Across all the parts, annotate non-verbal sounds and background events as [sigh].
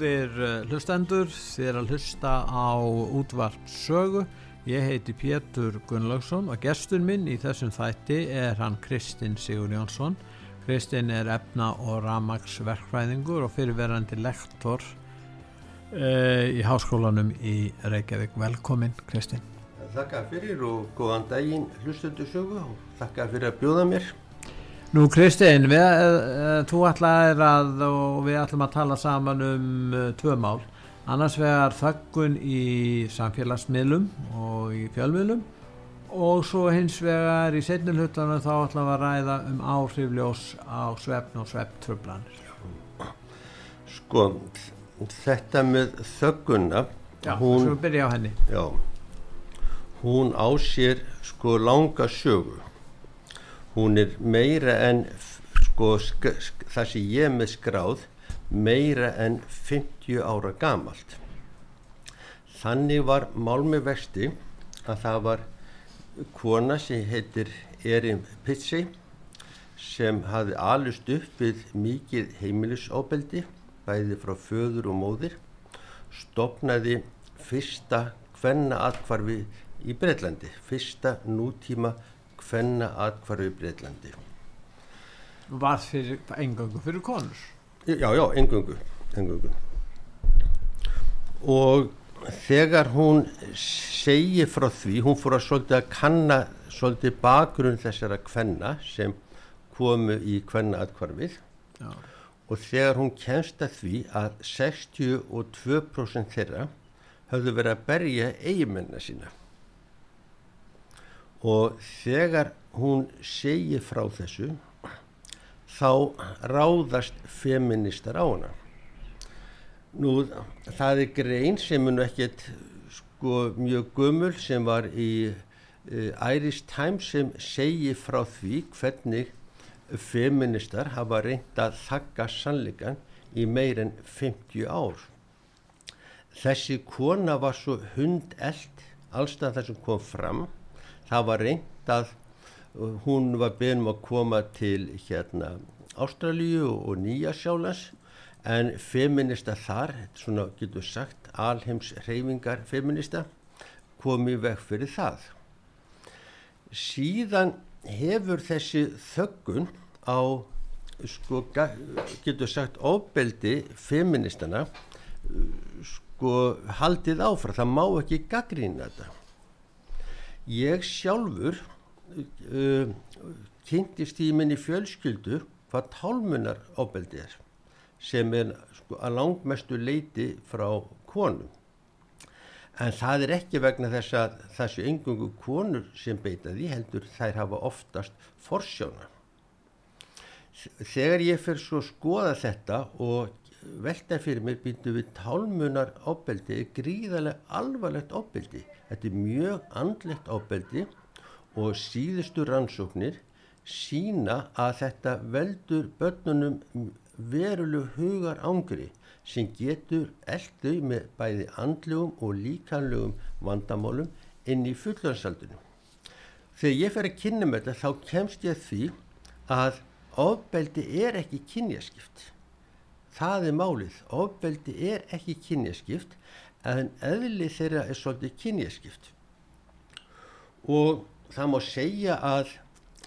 Góðir eh, hlustendur, þið er að hlusta á útvart sögu. Ég heiti Pétur Gunnlaugsson og gestur minn í þessum þætti er hann Kristinn Sigur Jónsson. Kristinn er efna og ramagsverkfræðingur og fyrirverandi lektor uh, í háskólanum í Reykjavík. Velkomin Kristinn. Þakka fyrir og góðan daginn hlustundu sögu og þakka fyrir að bjóða mér. Nú Kristinn, við, uh, þú ætlaðir að og við ætlum að tala saman um uh, tvö mál. Annars vegar þakkun í samfélagsmiðlum og í fjölmiðlum og svo hins vegar í setnum hlutunum þá ætlum við að ræða um áhrifljós á svefn og svepptröflanir. Sko, þetta með þöggunna, Já, hún, svo byrja á henni. Já, hún á sér sko langa sögu hún er meira en sko það sem ég með skráð meira en 50 ára gamalt. Þannig var málmi vexti að það var kona sem heitir Erin Pitsey sem hafði alust upp við mikið heimilisóbeldi bæði frá föður og móðir stopnaði fyrsta hvenna atkvarfi í Breitlandi fyrsta nútíma hvenna atkvarfi Breitlandi Var fyrir engangu fyrir konur? Já, já, engangu, engangu. Og þegar hún segi frá því, hún fór að svolítið að kanna svolítið bakgrunn þessara hvenna sem komu í hvenna atkvarfið já. og þegar hún kemst að því að 62% þeirra höfðu verið að berja eigimennar sína og þegar hún segir frá þessu þá ráðast feministar á hana. Nú það er grein sem nú ekkert sko mjög gummul sem var í uh, Irish Times sem segir frá því hvernig feministar hafa reynd að þakka sannleikan í meir en 50 ár. Þessi kona var svo hundelt allstað það sem kom fram það var reynd að hún var beðnum að koma til hérna Ástralíu og Nýja Sjálands en feminista þar, svona getur sagt alheims reyfingar feminista komið veg fyrir það. Síðan hefur þessi þöggun á sko getur sagt ofbeldi feministana sko haldið áfram, það má ekki gaggrína þetta ég sjálfur uh, kynntist í minni fjölskyldu hvað tálmunar ábeldi er sem er sko, að langmestu leiti frá konum. En það er ekki vegna þess að þessu engungu konur sem beita því heldur þær hafa oftast forsjóna þegar ég fer svo að skoða þetta og velta fyrir mér býndu við tálmunar ábeldi gríðarlega alvarlegt ábeldi þetta er mjög andlegt ábeldi og síðustu rannsóknir sína að þetta veldur börnunum verulegu hugar ángri sem getur eldu með bæði andlegum og líkanlegum vandamálum inn í fullhansaldunum. Þegar ég fer að kynna með þetta þá kemst ég því að ofbeldi er ekki kynjaskipt það er málið, ofbeldi er ekki kynjaskipt en eðli þeirra er svolítið kynjaskipt. Og það má segja að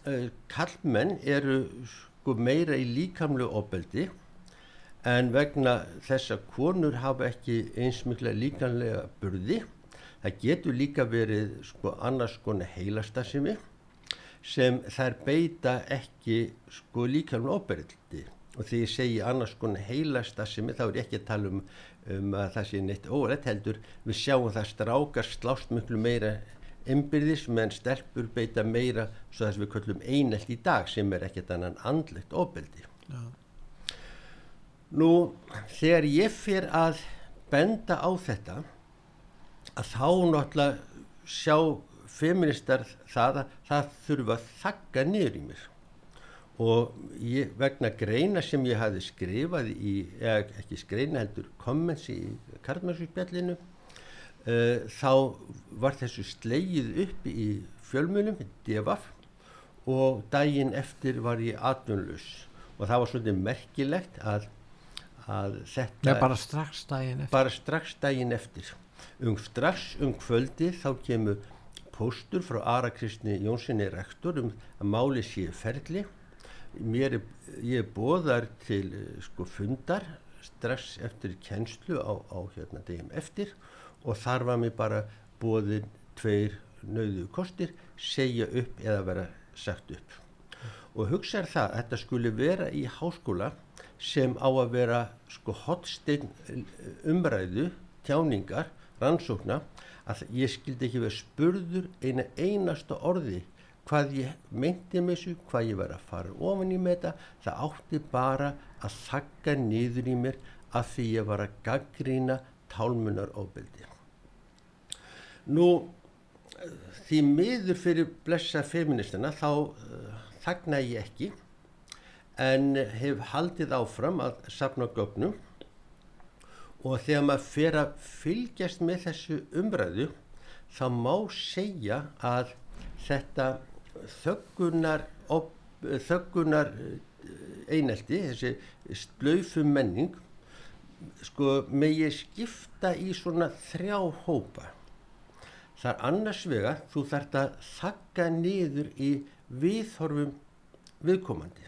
uh, kallmenn eru sko meira í líkamlu ofbeldi en vegna þess að konur hafa ekki eins mikla líkanlega burði. Það getur líka verið sko annars konar heilastasimi sem þær beita ekki sko líkamlu ofbeldi og því ég segi annars konar heilastasimi þá er ekki að tala um, um að það sé neitt órætt heldur við sjáum það strákar slást miklu meira einbyrðis meðan stelpur beita meira svo þess við köllum einelt í dag sem er ekkert annan andlegt ofbeldi. Já. Nú, þegar ég fyrir að benda á þetta, að þá náttúrulega sjá feministar það að það þurfa að þakka niður í mér og ég, vegna greina sem ég hafi skrifað í, eða ekki skreina heldur, comments í Karlmannssvíkbjallinu uh, þá var þessu slegið upp í fjölmunum, devaf og daginn eftir var ég atvinnlus og það var svolítið merkilegt að, að þetta Nei, bara strax daginn eftir. Bara strax daginn eftir. Um strax um kvöldi þá kemur póstur frá Ara Kristni Jónssoni rektor um að máli sé ferli mér er, ég er bóðar til sko fundar strax eftir kjenslu á, á hérna degum eftir og þar var mér bara bóðin tveir nöðu kostir segja upp eða vera sagt upp. Og hugsaður það að þetta skuli vera í háskóla sem á að vera sko hotstein umræðu tjáningar, rannsókna að ég skildi ekki vera spurður eina einasta orði hvað ég meinti með þessu, hvað ég var að fara ofan í með þetta, það átti bara að þakka niður í mér að því ég var að gaggrína tálmunar ofbeldi. Nú, því miður fyrir blessa feministina þá uh, þagna ég ekki en hef haldið áfram að sapna gögnum og þegar maður fer að fylgjast með þessu umræðu þá má segja að þetta þöggunar, þöggunar einelti, þessi slöifum menning sko með ég skipta í svona þrjá hópa Það er annars vega, þú þart að þakka niður í viðhorfum viðkomandi.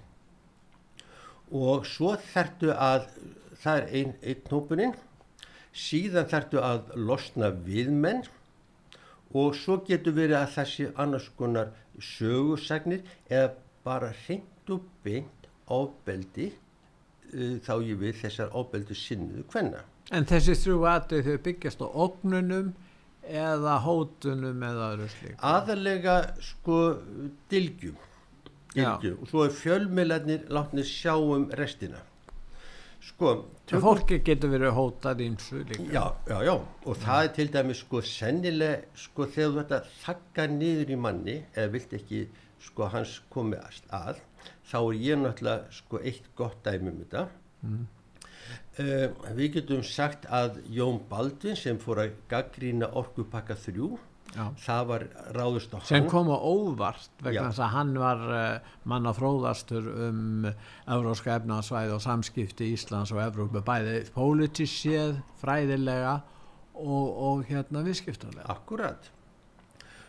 Og svo þartu að, það er einn ein hópuninn, síðan þartu að losna viðmenn og svo getur verið að þessi annars konar sögursagnir eða bara hreint og beint ábeldi uh, þá ég við þessar ábeldu sinnuðu hvenna. En þessi þrjú aðrið þau byggjast á ógnunum eða hótunum eða öðru slík aðalega sko dilgjum, dilgjum. og svo er fjölmiðlarnir látnið sjá um restina sko fólki getur verið hótað ímsu líka. Já, já, já, og það er til dæmis sko sennileg sko þegar þú að þakka niður í manni eða vilt ekki sko hans komið að þá er ég náttúrulega sko eitt gott dæmi um þetta. Mm. Uh, við getum sagt að Jón Baldvin sem fór að gaggrína orkupakka þrjú Já. það var ráðust á hann. sem kom á óvart vegna þess að hann var uh, manna fróðastur um Evróska efnarsvæði og samskipti Íslands og Evrópa bæði pólitísið, fræðilega og, og hérna viðskiptarlega Akkurat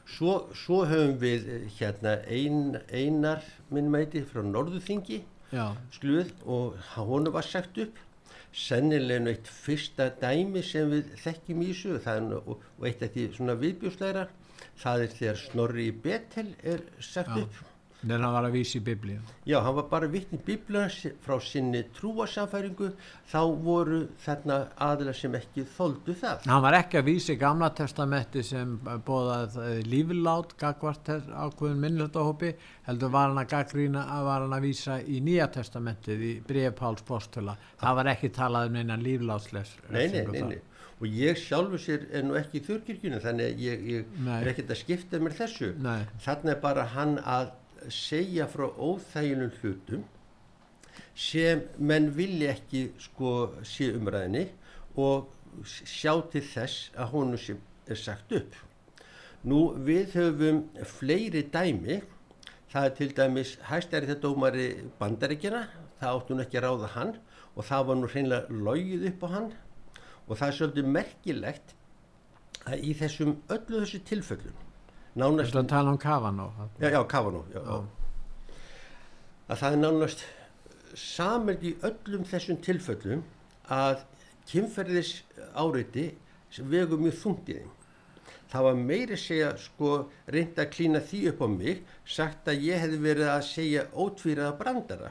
svo, svo höfum við eh, hérna ein, einar minn meiti frá Norðuþingi skluð og hún var sagt upp sennilegna eitt fyrsta dæmi sem við þekkjum í þessu og, og eitt af því svona viðbjósleira það er þegar Snorri Betel er sagt upp en hann var að vísi í biblíu Já, hann var bara vittni í biblíu frá sinni trúasamfæringu þá voru þarna aðla sem ekki þóldu það. Hann var ekki að vísi gamla testamenti sem bóðað eh, líflát gagvart ákveðun minnlöldahópi heldur var hann að gaggrína að var hann að vísa í nýja testamentið í breyfpáls postula það var ekki talað um einan líflátsles Nei, nei, nei, nei. Og ég sjálfu sér er nú ekki í þurrkirkjunu þannig að ég, ég er ekkert að skipta mér þessu. Nei. þannig er bara hann að segja frá óþæginum hlutum sem menn vilja ekki sko sé umræðinni og sjá til þess að honu sem er sagt upp. Nú við höfum fleiri dæmi, það er til dæmis hæstæri þetta dómari bandaríkjana, það áttu hún ekki að ráða hann og það var nú hreinlega logið upp á hann og það er svolítið merkilegt að í þessum öllu þessu tilföllum nánast Þú tala um Kavanó Já, já, Kavanó að það er nánast sameld í öllum þessum tilföllum að kynferðis áreiti vegu mjög þungt í þeim. Það var meiri segja sko reynda að klína því upp á mig sagt að ég hefði verið að segja ótvíraða brandara.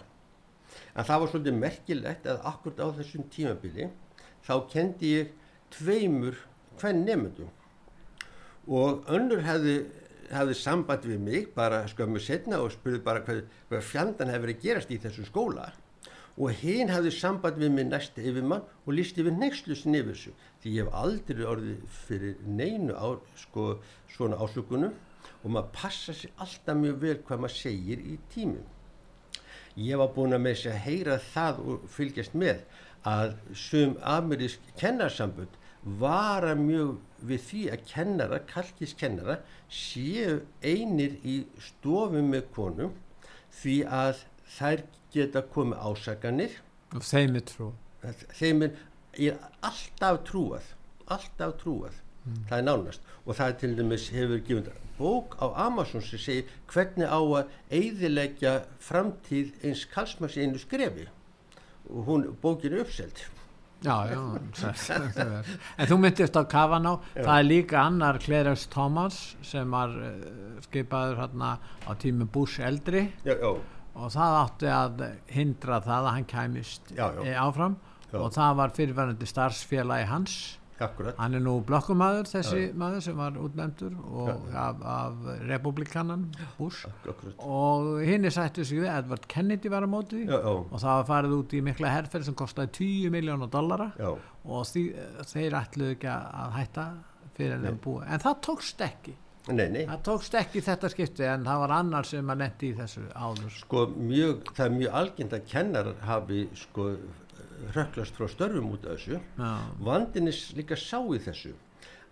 En það var svolítið merkilegt að akkurat á þessum tímabili þá kendi ég tveimur hvern nefndum og önnur hefði, hefði samband við mig bara skömmu setna og spurði bara hvað, hvað fjandan hefði verið gerast í þessu skóla og hinn hefði samband við mig næst yfir mann og líst yfir nextlusin yfir þessu því ég hef aldrei orðið fyrir neinu á sko, svona ásökunum og maður passa sér alltaf mjög vel hvað maður segir í tímum. Ég var búin að með þess að heyra það og fylgjast með að sum amerísk kennarsambund vara mjög við því að kennara, kalkiskennara séu einir í stofum með konum því að þær geta komið ásaganir og þeim er trú. Þeim er alltaf trúað alltaf trúað. Mm. það er nánast. Og það er til dæmis hefur gefund bók á Amazon sem segir hvernig á að eigðilegja framtíð eins kalsmas í einu skrefi. Og hún bókin er uppselt Já, já, [laughs] en þú myndist á Kavaná, það er líka annar Clarence Thomas sem var uh, skipaður hérna á tími Bush eldri. Já, já. og það átti að hindra það að hann kæmist já. áfram. Og það var fyrirverðandi starfsfélagi hans akkurat. Hann er nú blokkumadur þessi maður sem var útnefndur af, af republikanan Bush. Akkurat. Og hinn er sættu sig við Edward Kennedy var á móti. Já, já, og það var farið út í mikla herferð sem kostaði 10 miljónu dollara. Já, og því, þeir ætluðu ekki að hætta fyrir en þeim búið en það tókst ekki. Nei, nei. Það tókst ekki þetta skipti en það var annar sem að netti í þessu áður. Sko mjög, það er mjög algjönd að kennarar hafi sko röklast frá störfum út af þessu. Já. vandin er líka sá í þessu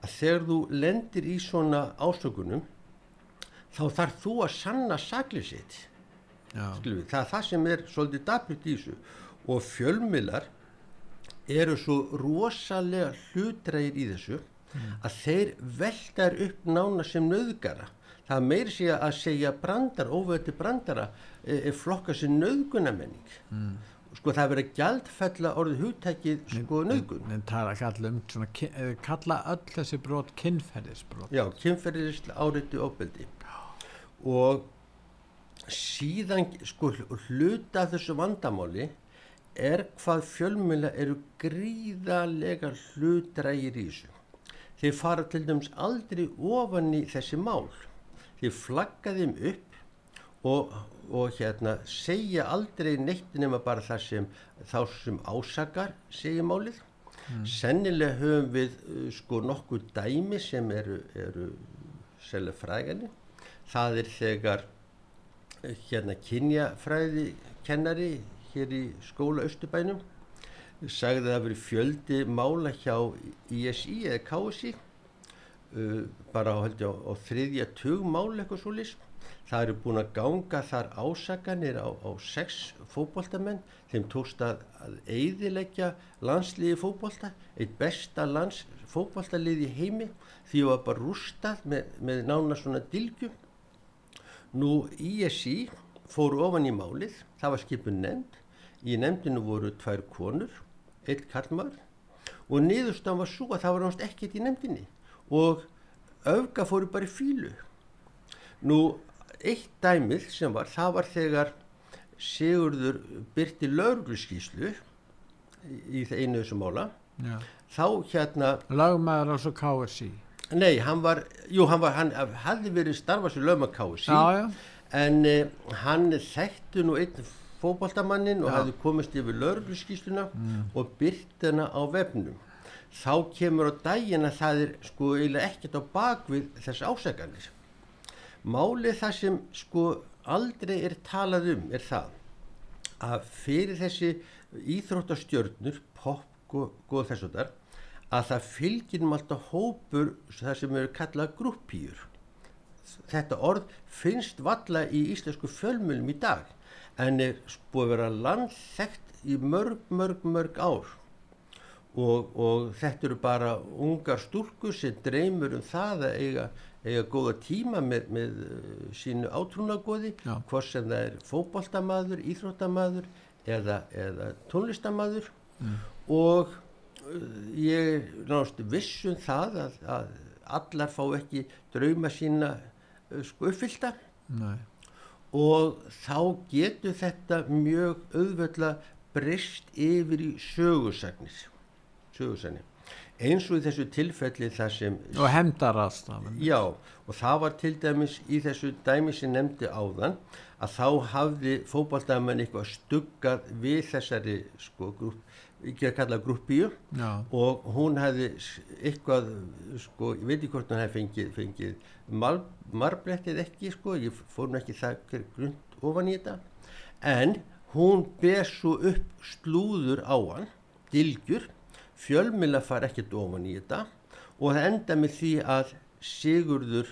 að þegar þú lendir í svona ásökunum þá þarf þú að sanna saklið sitt við, það er það sem er svolítið dapurt í þessu. Og fjölmiðlar eru svo rosalega hlutræðir í þessu að þeir veltar upp nána sem nöðgara það meiri sig að segja brandar, óvöti brandara er, er flokka sem nöðgunamenning mm. Sko það er verið að gjaldfella orðið hugtækið sko nöðgun en tala kalla um svona, eh, kalla öll þessi brot kynferðisbrot Já, kynferðislega áreiti ofbeldi og síðan sko hluta þessu vandamáli er hvað fjölmjöla eru gríðalega hlutrægir í þessu. Þeir fara til dæmis aldrei ofan í þessi mál. Þeir flagga þeim upp og, og hérna segja aldrei neitt nema bara það sem þá sem ásakar segja málið. Sennilega höfum við uh, sko nokkuð dæmi sem eru, eru selja frægani. Það er þegar hérna kynjafræði kennari hér í skóla Östubænum sagði að það veri fjöldi mála hjá ISI eða KSI uh, bara á, á, á þriðja tug mál eitthvað svo lýst það eru búin að ganga þar ásakanir á, á sex fótboltamenn. Þeim tókst að, að eiðileggja landsliði fótbolta eitt besta lands fótboltalið í heimi. Því var bara rústað með, með nána svona dilgjum Nú ISI fóru ofan í málið, það var skipun nefnd, í nefndinu voru tvær konur, eitt kallmar og niðurstafan var svo að það var náttúrulega ekkert í nefndinni. Og öfga fóru bara í fílu. Nú eitt dæmið sem var, það var þegar Sigurður byrti laurugluskíslu í það einu þessu mála, Já. þá hérna lagmaður og svo KSI Nei, hann var, jú, hann var, hann hafði verið starfað sem lögmakási, já, já, en uh, hann þekktu nú einn fótboltamannin og hafði komist yfir laurugluskísluna og byrt hana á vefnum. Þá kemur á daginn að það er sko eiginlega ekkert á bakvið þess ásakanir. Málið það sem sko aldrei er talað um er það að fyrir þessi íþróttastjörnur, pop, góð, góð þess og þar, að það fylgir um alltaf hópur það sem eru kallað grúppíur. Þetta orð finnst valla í íslensku fjölmjölum í dag en er búið að vera landþekkt í mörg, mörg, mörg ár og, og þetta eru bara ungar stúlkur sem dreymur um það að eiga, eiga góða tíma með, með uh, sínu átrúnagóði hvort sem það er fótboltamaður, íþróttamaður eða, eða tónlistamaður og uh, ég er náttúrulega viss um það að, að allar fá ekki drauma sína uh, sko uppfyllta. Nei, og þá getur þetta mjög auðvöldlega breyst yfir í sögusagnir sögusagnir eins og í þessu tilfelli það sem og hemdarastafan Já, og það var til dæmis í þessu dæmi sem nefndi áðan að þá hafði fókbaldamenn eitthvað stuggað við þessari sko, grúp, ekki að kalla grúppíu Já. og hún hefði eitthvað, sko, ég veit ekki hvort hún hefði fengið, fengið mal, marblettið ekki, sko, ég fór nú ekki það grund ofan í þetta, en hún ber svo upp slúður á hann, dilgjur, fjölmila far ekkert ofan í þetta og það enda með því að Sigurður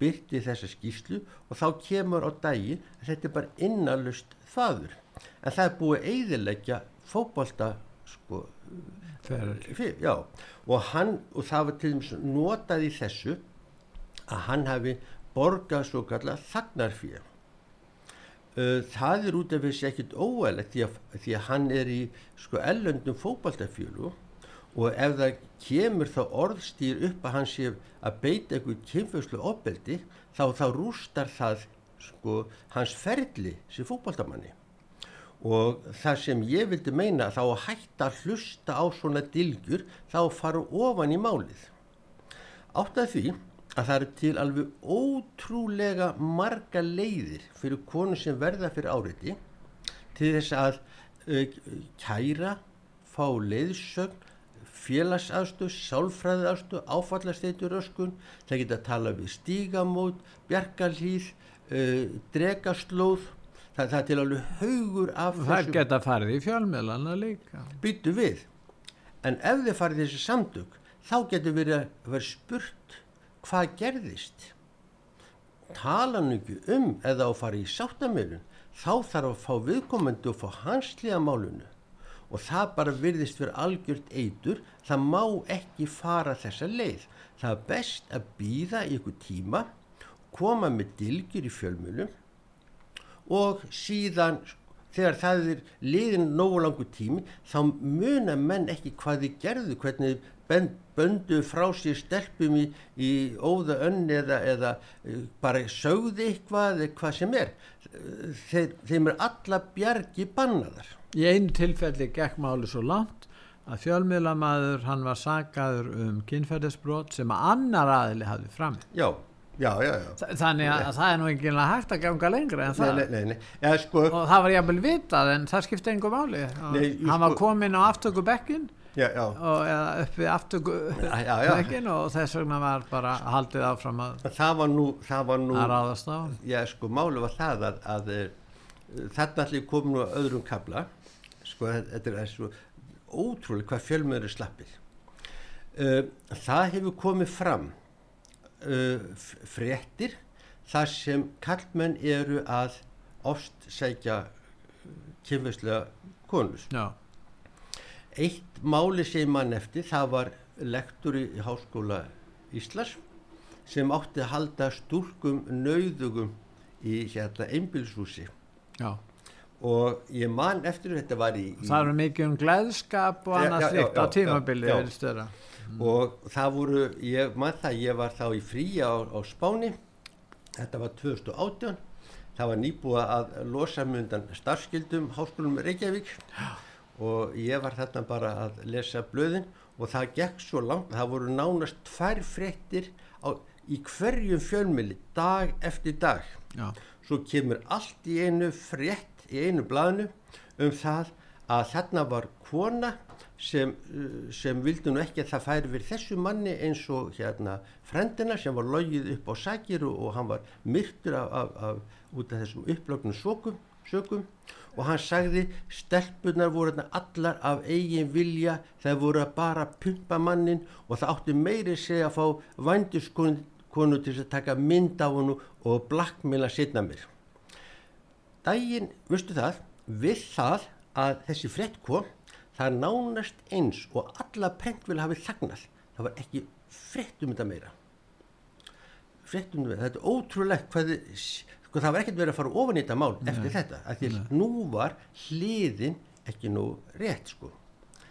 byrti þessa skýslu og þá kemur á dagi að þetta er bara innalust þaður. En það er búið eiðilegja fókbalta sko, fyr, já, og, hann, og það var til dæmis notað í þessu að hann hafi borgað svo kallað þagnarfíða. Það er út af þessi ekkit óæðilegt því, því að hann er í sko ellöndum fókbaltafjölu og ef það kemur þá orðstýr upp að hann sé að beita einhver kynfjöslu opbeldi þá þá rústar það sko hans ferli sem fókbaldamanni og það sem ég vildi meina þá að hætta að hlusta á svona dilgjur þá fara ofan í málið. Átt að því að það eru til alveg ótrúlega marga leiðir fyrir konu sem verða fyrir áriði til þess að uh, kæra fá leiðsögn félagsaðstöð, sálfræðaðstöð, áfallasteytur öskun, það geta að tala við stígamót, bjargalíð, uh, dregaslóð, það, það til alveg haugur af þessu. Það geta farið í fjölmiðlana líka. Byttu við, en ef þið farið þessi samtök, þá getur verið að vera spurt hvað gerðist. Tala nú ekki um eða á farið í sáttamilun, þá þarf að fá viðkomandi og fá hansliða málunu og það bara virðist fyrir algjört eitur, það má ekki fara þessa leið. Það er best að býða í ykkur tíma, koma með dilgjur í fjölmjölum og síðan þegar það er liðin nógu langu tími þá muna menn ekki hvað þið gerðu, hvernig þið böndu frá sér stelpum í, í óða önn eða, eða bara sögði eitthvað eða hvað sem er. Þeir, þeim er alla bjargi bannaðar. Í einu tilfelli gekk máli svo langt að fjölmiðlamaður hann var sagaður um kynferðisbrot sem að annar aðili hafði fram. Já, já, já. já. Þannig að, að það er nú ekki hægt að ganga lengra en það. Nei, nei, nei. Ja, sko, og það var jáfnvel vitað en það skipti engum máli. Hann var sko, komin á aftökubekkin og upp við aftökubekkin og þess vegna var bara haldið áfram að, það var nú, það var nú, að ráðast á. Já, sko, máli var það að, að þarna allir komin á öðrum kabla sko þetta er svo ótrúlega hvað fjölmöður er slappið uh, það hefur komið fram uh, fréttir þar sem kallmenn eru að ofstsækja kynfæslega konus Já. Eitt máli sem mann eftir það var lektur í Háskóla Íslas sem átti að halda stúrkum nauðugum í hérna einbilshúsi Já. Og ég man eftir þetta var í, það eru mikið um gleðskap og annað slikt á tímabili mm. og það voru ég man það, ég var þá í frí á, á Spáni. Þetta var 2018 það var nýbúa að losa myndan starfskildum háskólum Reykjavík og ég var þarna bara að lesa blöðin og það gekk svo langt það voru nánast tvær fréttir á, í hverjum fjölmili dag eftir dag Já. svo kemur allt í einu frétt í einu blaðinu um það að þarna var kona sem, uh, sem vildi nú ekki að það færi verið þessu manni eins og hérna frendina sem var logið upp á sækiru og hann var myrtur af, af, af út af þessum upplögnum sökum, sökum og hann sagði stelpunar voru þarna allar af eigin vilja það voru að bara pumpa mannin og það átti meiri segja að fá vanduskonu til að taka mynd af honu og blackmaila setna mér daginn, veistu það, við það að þessi frett kom, það er nánast eins og alla prentvila hafið þagnað. Það var ekki frett um þetta meira. Frett um þetta, þetta er ótrúlegt hvað þið, sko það var ekkert verið að fara ofan í þetta mál Nei. eftir þetta, að því að nú var hliðin ekki nú rétt sko.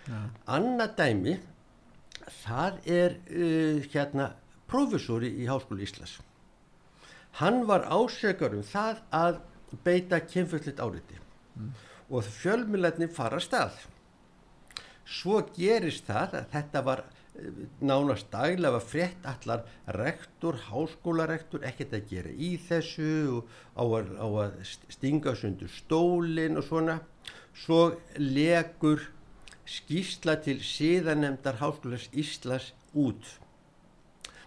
Nei. Anna dæmi, það er uh, hérna profesori í Háskóli Íslas. Hann var ásökar um það að beita kynfullit áriti mm. og fjölmjölarnir fara stað svo gerist það að þetta var nánast daglega var frétt allar rektor, háskólarektor ekkert að gera í þessu á að, á að stinga sundur stólin og svona. Svo legur skýrsla til síðanemdar háskólas Íslas út.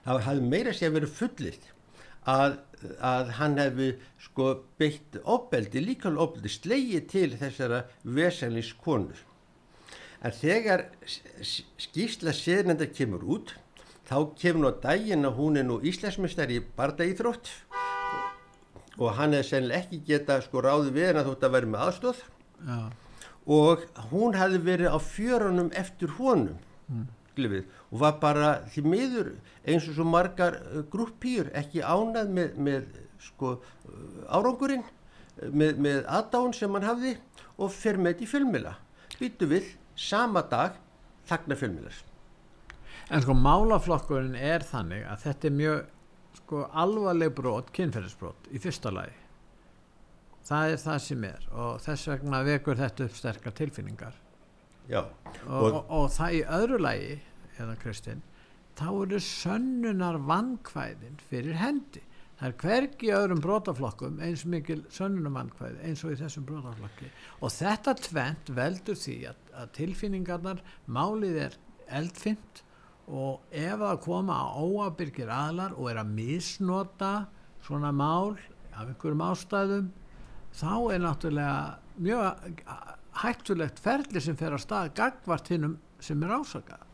Það hafði meira sé að vera fullitt að, að hann hefði sko beitt opbeldi, líka opbeldi slegið til þessara veselins konur en þegar skýrsla séðnenda kemur út þá kemur nú að daginn að hún er nú íslensmistar í bardaíþrótt og hann hefði sennilega ekki geta sko ráði við henn að þótt að vera með aðstóð ja. og hún hefði verið á fjörunum eftir honum mm. glifið, og var bara því miður eins og svo margar uh, grúppýr ekki ánað með, með sko, uh, árangurinn með, með aðdáðun sem hann hafði og fer með þetta í fjölmila byttu við sama dag þagna fjölmiðlar. En sko málaflokkurinn er þannig að þetta er mjög sko alvarleg brot, kynferðisbrot í fyrsta lagi. Það er það sem er og þess vegna vekur þetta upp sterkar tilfinningar. Já. Og, og, og, og það í öðru lagi, eða Kristinn, þá eru sönnunar vankvæðin fyrir hendi það er hvergi öðrum brótaflokkum eins mikil sönnunumannkvæði eins og í þessum brótaflokki og þetta tvent veldur því að, að tilfinningarnar málið er eldfimt og ef það koma á óabyrgir aðlar og er að misnota svona mál af einhverjum ástæðum þá er náttúrulega mjög hættulegt ferli sem fer að stað gagvart hinnum sem er ásakað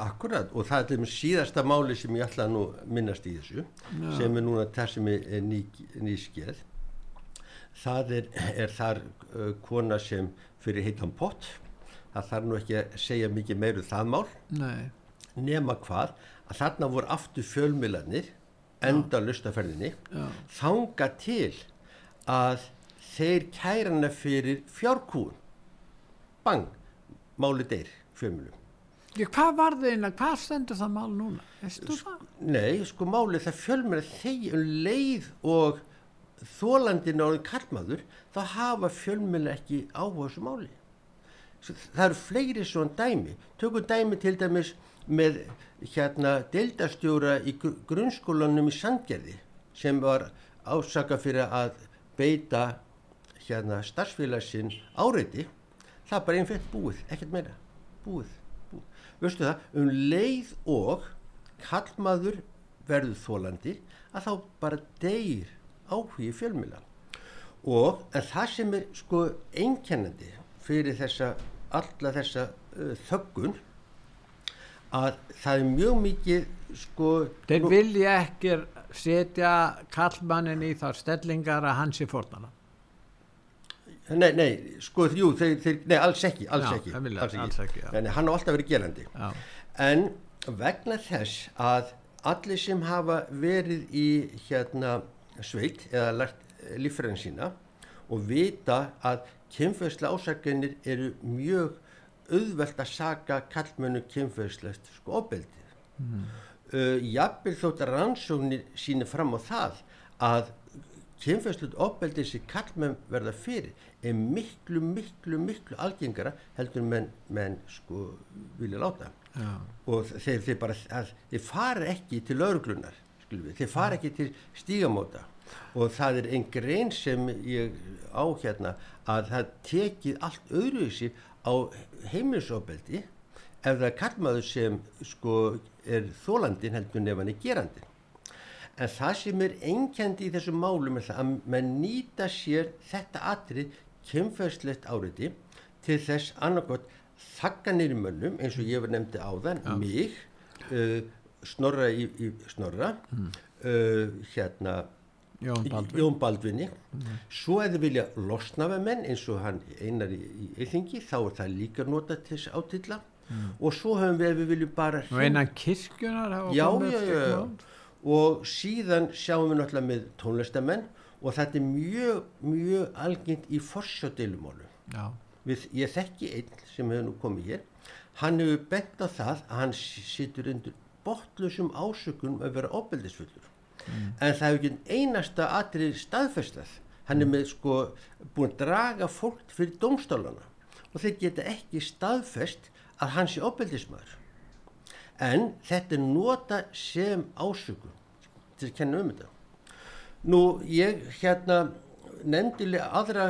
Akkurat og það er síðasta máli sem ég ætla að nú minnast í þessu Já. sem er núna það sem er ný, nýskeið það er, er þar uh, kona sem fyrir heitan pott það þarf nú ekki að segja mikið meiru um það mál. Nei. nema hvað að þarna voru aftur fjölmilanir enda lustaferðinni þanga til að þeir kærana fyrir fjárkúun bang, máli deyr fjölmilum hvað var það einlega, hvað stendur það mál núna? Veistu það? Nei, sko málið það fjölmur að þeir um leið og þólandin árið kallmaður þá hafa fjölmur ekki áhuga þessu máli. Það eru fleiri svona dæmi. Tökum dæmi til dæmis með hérna deildastjóra í grunnskólanum í Sandgerði sem var ásaka fyrir að beita hérna starfsfélagsinn áreiti. Það er bara einn fett búið, ekkert meira, búið veistu það, um leið og kallmaður verður þólandi að þá bara deyr áhugi fjölmila og það sem er sko einkennandi fyrir þessa alla þessa uh, þöggun að það er mjög mikið sko Þeir vilja ekki setja kallmannin í þar stellingar að hans er fornana Nei, nei, sko þrjú, þeir, þeir, nei, alls ekki, alls já, ekki, alls ekki. Alls ekki en hann á alltaf verið gerandi. Já. En vegna þess að allir sem hafa verið í hérna sveit eða lært lífræðin sína og vita að kynfæðsla ásækjanir eru mjög auðvelt að saga kallmönu kynfæðslegt sko opbeldið. Mm. Uh, Jafnvel þótt að rannsóknir síni fram á það að kynfæðslut opbeldið sem kallmenn verða fyrir er miklu, miklu, miklu algengara heldur menn, menn sko vilja láta. Já. og þeir, þeir bara, að, þeir fara ekki til lauruglunar, þeir fara ekki til stígamóta. Og það er einn grein sem ég á hérna að það tekið allt öðruvísi á heimilisofbeldi ef það kallmaður sem sko er þólandin heldur nefn hann er gerandin en það sem er engjandi í þessum málum er það að mann nýta sér þetta atrið kemfæðslegt áriði til þess annarkot þakka nýri mönnum eins og ég var nefndi á þann ja. mig uh, snorra í, í snorra mm. uh, hérna Jón, Baldvin. Jón Baldvinni mm. svo eða vilja losna með menn eins og hann einar í, í Eithingi þá er það líka nota til þess átilla mm. og svo höfum við við viljum bara og einan kirkjunar já, já, já, og síðan sjáum við náttúrulega með tónlistamenn og þetta er mjög, mjög algengt í forsjóðdeilumólu. Ég þekki einn sem hefur nú komið hér, hann hefur bent á það að hann situr undir botlusum ásökunum að vera óbeldisfullur. Mm. En það hefur ekki einasta atrið staðfestað. Hann er með sko búin að draga fólk fyrir domstálana og þeir geta ekki staðfest að hann sé óbeldismæður. En þetta er nota sem ásöku til að kenna um þetta nú ég hérna nefndilega aðra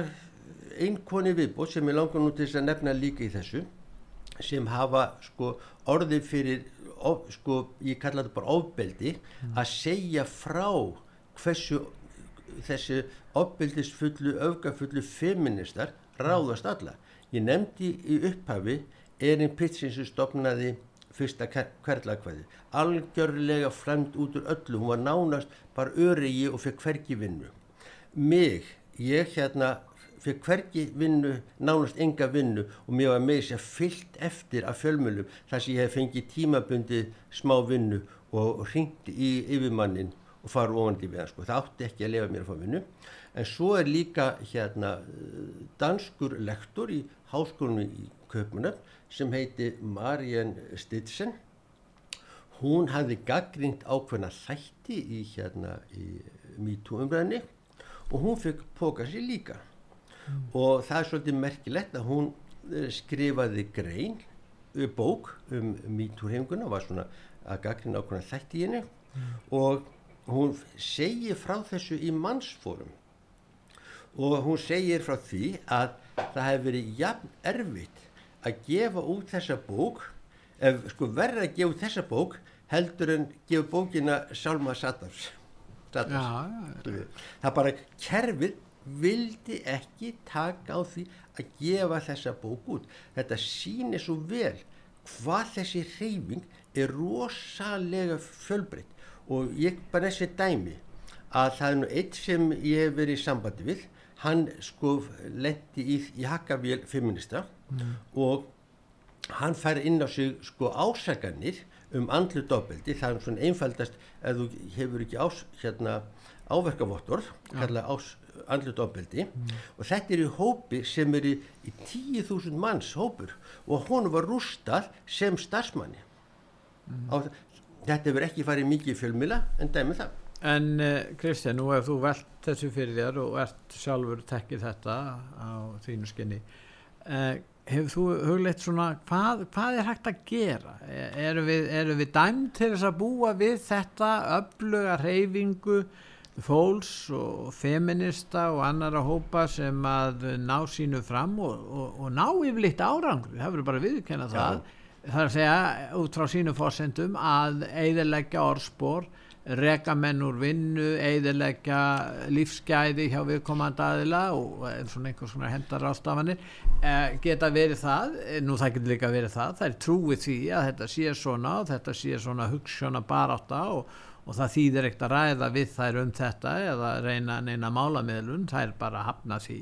einkoni viðbót sem ég langar nú til þess að nefna líka í þessu sem hafa sko orðið fyrir of, sko ég kalla þetta bara ofbeldi mm. að segja frá hversu þessi ofbeldisfullu, öfgafullu feministar ráðast alla ég nefndi í upphafi Erin Pritsin sem stopnaði fyrsta hverlakvæði algjörlega fremd út úr öllu. Hún var nánast bara öregi og fekk hverki vinnu. Mig, ég hérna fekk hverki vinnu nánast enga vinnu og mér var með þess að fyllt eftir af fjölmjölum þar sem ég hef fengið tímabundi smá vinnu og ringt í yfirmannin og fara ofandi við hann sko. það átti ekki að lefa mér að fá vinnu. En svo er líka hérna danskur lektor í háskólinu í Köpunöfn sem heiti Marian Stidsen hún hafði gaggrínt ákveðna þætti í hérna í MeToo-umræðinni og hún fikk póka sér líka mm. og það er svolítið merkilegt að hún eh, skrifaði grein eh, bók um MeToo-heimguna og var svona að gaggrína ákveðna þætti í henni mm. og hún segir frá þessu í mannsfórum og hún segir frá því að það hefur verið jafn erfitt að gefa út þessa bók ef sko verður að gefa út þessa bók heldur en gefa bókina Salma Saddams. Það bara kerfið vildi ekki taka á því að gefa þessa bók út. Þetta sýnir svo vel hvað þessi reyfing er rosalega fjölbreytt. Og ég bara þessi dæmi að það er nú eitt sem ég hef verið í sambandi við. Hann sko lendi í, í Hakavél feminista mm. og hann fær inn á sig sko ásaganir um andlu dobbeldi, það er svona einfaldast ef þú hefur ekki ás, hérna, áverkavottor, kalla ás, andlu dobbeldi mm. og þetta er í hópi sem er í, í 10.000 manns hópur. Og hún var rústað sem starfsmanni. Mm. Á, þetta hefur ekki farið mikið fjölmila en dæmið það. En uh, Kristján, nú ef þú velt þessu fyrir þér og ert sjálfur tekkið þetta á þínu skinni. Uh, hefur þú hugleitt svona hvað, hvað er hægt að gera? Eru við, eru við dæmt til þess að búa við þetta öfluga reyfingu fólks og feminista og annara hópa sem að ná sínu fram og, og, og ná yfirleitt árangur það verður bara viðkenna það. Það er að segja út frá sínu fórsendum að eiðilegja orðspor reka menn úr vinnu, eiðilegja lífsgæði hjá viðkomandi aðila og svona einhvers svona hendar ástafanir eh, geta verið það, nú það getur líka verið það, það er trúið því að þetta sé svona og þetta sé svona hugssjóna baráta og, og það þýðir ekkert að ræða við þær um þetta eða reyna neina málamiðlun, það er bara að hafna því.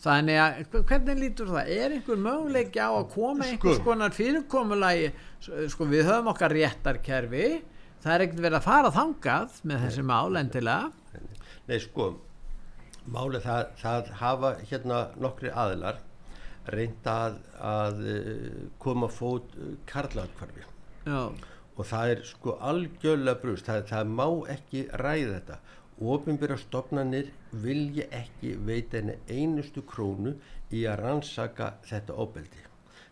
Þannig að hvernig lítur það? Er einhver möguleiki á að koma einhvers sko. konar fyrirkomulagi? Sko við höfum okkar réttarkerfi það er ekkert verið að fara þangað með þessi mál endilega. Nei sko málið það, það hafa hérna nokkri aðilar reynda að, að eh, koma fót eh, karlaðkvarfi og það er sko algjörlega brust, það, það má ekki ræða þetta. Ofinbyrja stopnarnir vilja ekki veita henni einustu krónu í að rannsaka þetta óbeldi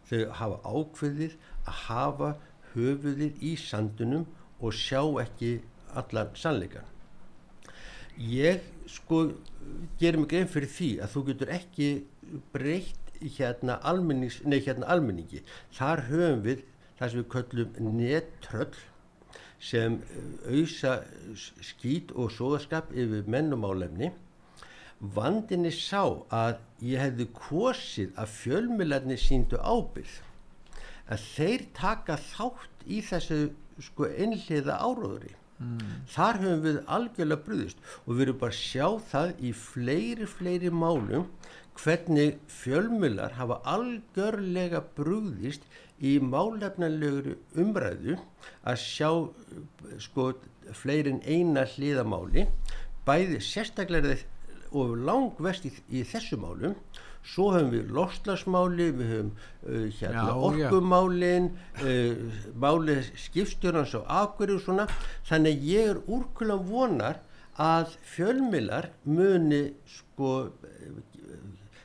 þau hafa ákveðið að hafa höfuðið í sandunum og sjá ekki allan sannleikan ég sko gerum mig grein fyrir því að þú getur ekki breytt hérna, nei, hérna almenningi. Þar höfum við það sem við köllum nettröll sem auðsa skýt og sóðaskap yfir mennumálefni vandinni sá að ég hefði kosið að fjölmiðlarnir síndu ábyrð að þeir taka þátt í þessu sko einhliða áróðuri mm. þar höfum við algjörlega brúðist og við erum bara að sjá það í fleiri fleiri málum hvernig fjölmjölar hafa algjörlega brúðist í málefnanlegur umræðu að sjá sko fleirin eina hliðamáli bæði sérstaklega og langvest í, í þessu málum svo höfum við loslasmáli við höfum uh, hérna orkumálin uh, máli skipstjórnans og akverju og svona. Þannig að ég er úrkula vonar að fjölmilar muni sko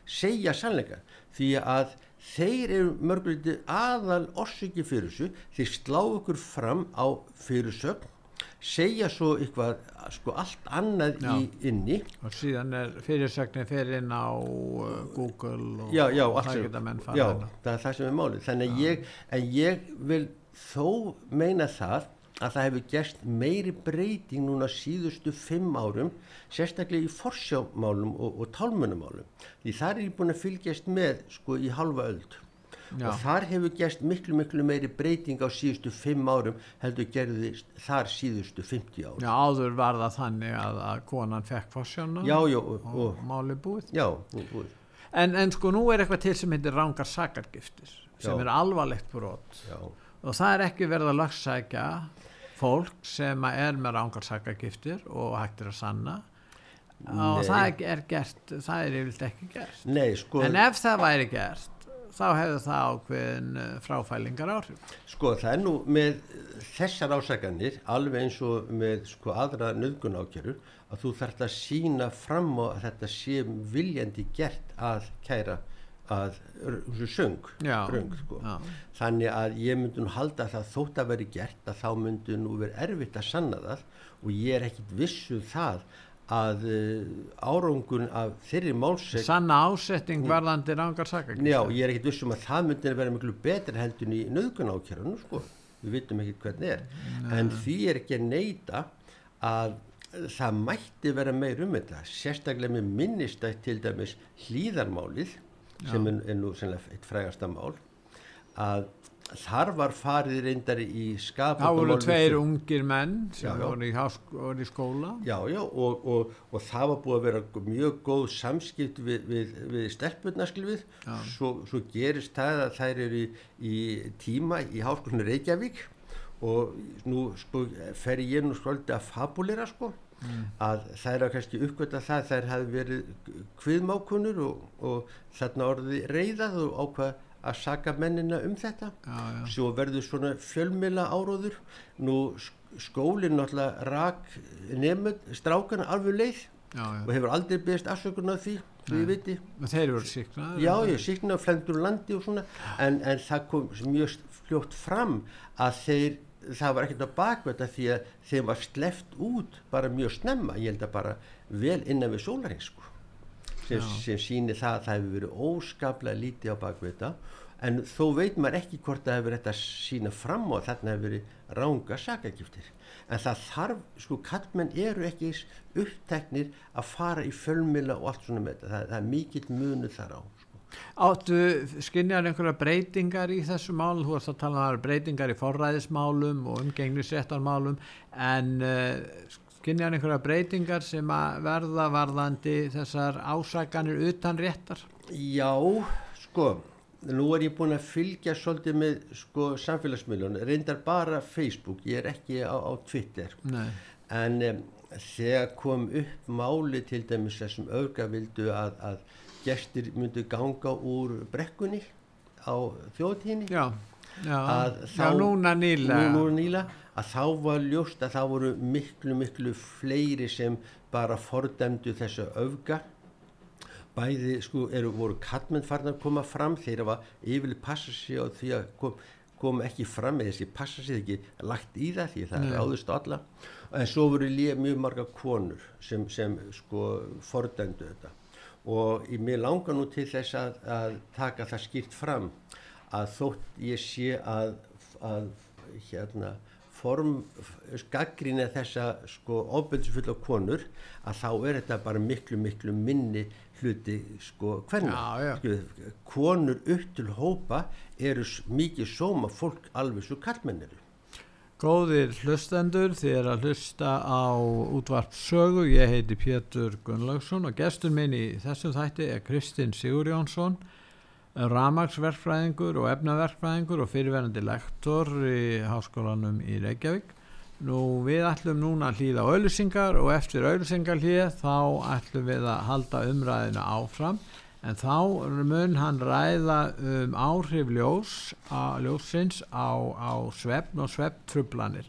segja sannleika því að þeir eru mörgulítið aðal orsiki fyrir þessu. Þeir slá okkur fram á fyrirsögn segja svo eitthvað sko allt annað Já. í inni. Og síðan er fyrirsögnin fyrir inn á uh, Google og já, já, og það geta menn já, fara inn á. það er það sem er málið. Þannig að ég, ég vil þó meina það að það hefur gerst meiri breyting núna síðustu fimm árum sérstaklega í forsjámálum og, og tálmunumálum því þar er ég búin að fylgjast með sko í halva öld Já. og þar hefur gerst miklu miklu meiri breyting á síðustu fimm árum heldur gerðist þar síðustu 50 árum Já, áður var það þannig að, að konan fekk já, og, og og, máli búið. Já, og, og, en, en sko nú er eitthvað til sem heitir rángar sakargiftir sem Já. er alvarlegt brot. Já, og það er ekki verið að lögsækja fólk sem er með rángar sakargiftir og hægt er að sanna. Og Nei. það er- er gert það er yfirleitt ekki gert. Nei, sko en ef það væri gert þá hefur það ákveðin uh, fráfælingar áhrif Sko það er nú með þessar ásakanir alveg eins og með sko aðra nöðgun ákjörur að þú þarft að sína fram á að þetta sé viljandi gert að kæra að söng röng, sko. já. þannig að ég myndi nú halda að það þótt að veri gert að þá myndi nú verið erfitt að sanna það og ég er ekkit vissu það að uh, árangun af þeirri málsek sanna ásetting varðandi rángar sakargiftir Já, ég er ekkit vissum að það myndi vera miklu betra heldur en í nöðgun ákjörunum sko. Við vitum ekki hvernig er. En því er ekki að neyta að það mætti vera meir um þetta. Sérstaklega með minnistætt til dæmis hlýðarmálið sem er, er nú eitt frægasta mál að þar var farið reyndar í þá skapandi voru tveir ungir menn sem voru í, í skóla Já, já, og, og, og það var búið að vera mjög góð samskipt við, við, við stelpunarskilfið. Já. Svo, svo gerist það að þær eru í, í tíma í háskólinu Reykjavík og nú sko, fer ég nú svolítið að fabulera sko, að þær hafa kannski uppgötta það að þær hafi verið kviðmákunur og, og þarna orðið reyðað og ákvað að saka mennina um þetta. Já, já. svo verður svona fjölmila áróður nú sk- skólinn náttúrulega rak nefnum strákana alveg leið Já, og hefur aldrei beðist afsökun á því ég viti. Þeir eru síknaður já ég síkna og flendur landi og svona. En, en það kom mjög fljótt fram að þeir það var ekkert á bakvölda því að þeim var sleft út bara mjög snemma. Ég held að bara vel innan við sólarheng sko sem, sem sýnir það að það hefur verið óskaplega lítið á bakvölda en þó veit maður ekki hvort það hefur þetta sína fram og þarna hefur verið ránga sakagiftir. En það þarf, sko kallmenn eru ekki uppteknir að fara í fjölmila og allt svona með þetta. Það, það er mikill munu þar á sko. Áttu skinjar einhverja breytingar í þessu mál, þú varst að tala um breytingar í forræðismálum og umgengnisréttarmálum en uh, skinjar einhverja breytingar sem að verða varðandi þessar ásakanir utan réttar? Já, sko nú er ég búin að fylgja svolítið með sko samfélagsmiðlun reyndar bara Facebook, ég er ekki á, á Twitter Nei. en um, þegar kom upp máli til dæmis þessum auðga vildu að, að gestir myndu ganga úr brekkunni á þjóðtíðinni Já, Að já þá- núna nýlega. nú, nú nýla að þá var ljóst að það voru miklu miklu fleiri sem bara fordæmdu þessu öfga bæði sko eru voru kallmenn farin að koma fram þeir hafa yfirlega passa sig á því að kom, kom ekki fram eða þessi passa sig ekki lagt í það því það Nei. er áðurst alla en svo voru líka mjög marga konur sem, sem sko fordæmdu þetta og í mér langar nú til þess að, að taka það skýrt fram að þótt ég sé að, að hérna form gaggrína þessa sko ofbeldsfulla konur að þá er þetta bara miklu miklu minni hluti sko hvernig konur upp til hópa eru mikið sóma fólk alveg svo kallmennir Góðir hlustendur, er að hlusta á útvarp sögu. Ég heiti Pétur Gunnlaugsson og gestur minn í þessum þætti er Kristinn Sigur Jónsson, ramagsverkfræðingur og efnaverkfræðingur og fyrirverandi lektor í háskólanum í Reykjavík. Nú við ætlum núna að hlýða á auðlýsingar og eftir auðlýsingar hlýða þá ætlum við að halda umræðina áfram en þá mun hann ræða um áhrif ljós að ljósins á, á svefn og svefntrublanir